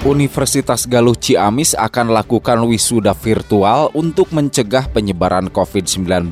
Universitas Galuh Ciamis akan lakukan wisuda virtual untuk mencegah penyebaran COVID-19.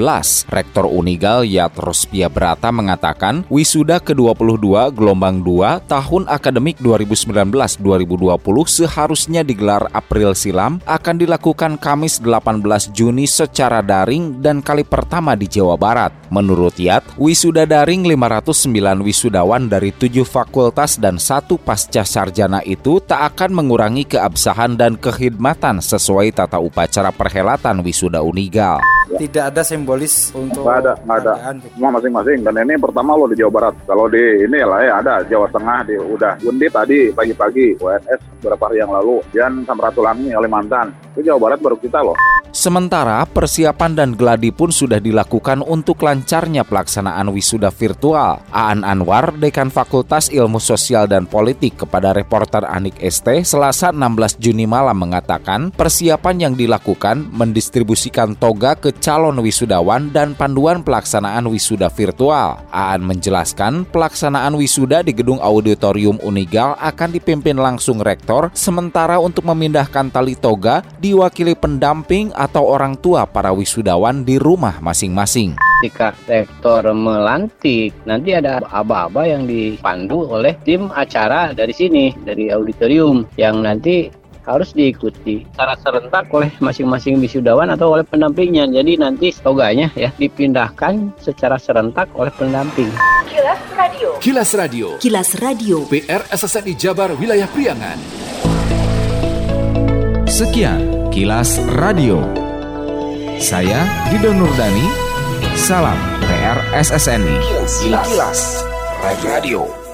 Rektor Unigal Yatros Brata mengatakan wisuda ke-22 gelombang 2 tahun akademik 2019-2020 seharusnya digelar April silam akan dilakukan Kamis 18 Juni secara daring dan kali pertama di Jawa Barat. Menurut Yat, wisuda daring 509 wisudawan dari 7 fakultas dan satu pasca sarjana itu tak akan mengurangi keabsahan dan kehidmatan sesuai tata upacara perhelatan wisuda Unigal. Tidak ada simbolis untuk Nggak ada, nggak ada. Semua masing-masing. Dan ini pertama lo di Jawa Barat. Kalau di ini lah ya ada Jawa Tengah di udah Gundi tadi pagi-pagi WNS beberapa hari yang lalu dan Samratulangi Kalimantan. Itu Jawa Barat baru kita loh. Sementara persiapan dan geladi pun sudah dilakukan untuk lancarnya pelaksanaan wisuda virtual. Aan Anwar, Dekan Fakultas Ilmu Sosial dan Politik kepada reporter Anik ST Selasa 16 Juni malam mengatakan persiapan yang dilakukan mendistribusikan toga ke calon wisudawan dan panduan pelaksanaan wisuda virtual. Aan menjelaskan pelaksanaan wisuda di gedung auditorium Unigal akan dipimpin langsung rektor, sementara untuk memindahkan tali toga diwakili pendamping atau orang tua para wisudawan di rumah masing-masing. Ketika rektor melantik, nanti ada aba-aba yang dipandu oleh tim acara dari sini, dari auditorium, yang nanti harus diikuti secara serentak oleh masing-masing wisudawan atau oleh pendampingnya. Jadi nanti toganya ya dipindahkan secara serentak oleh pendamping. Kilas Radio. Kilas Radio. Kilas Radio. PR SSNI Jabar Wilayah Priangan. Sekian Kilas Radio. Saya Didon Nurdani. Salam PRSSNI. Kilas Radio.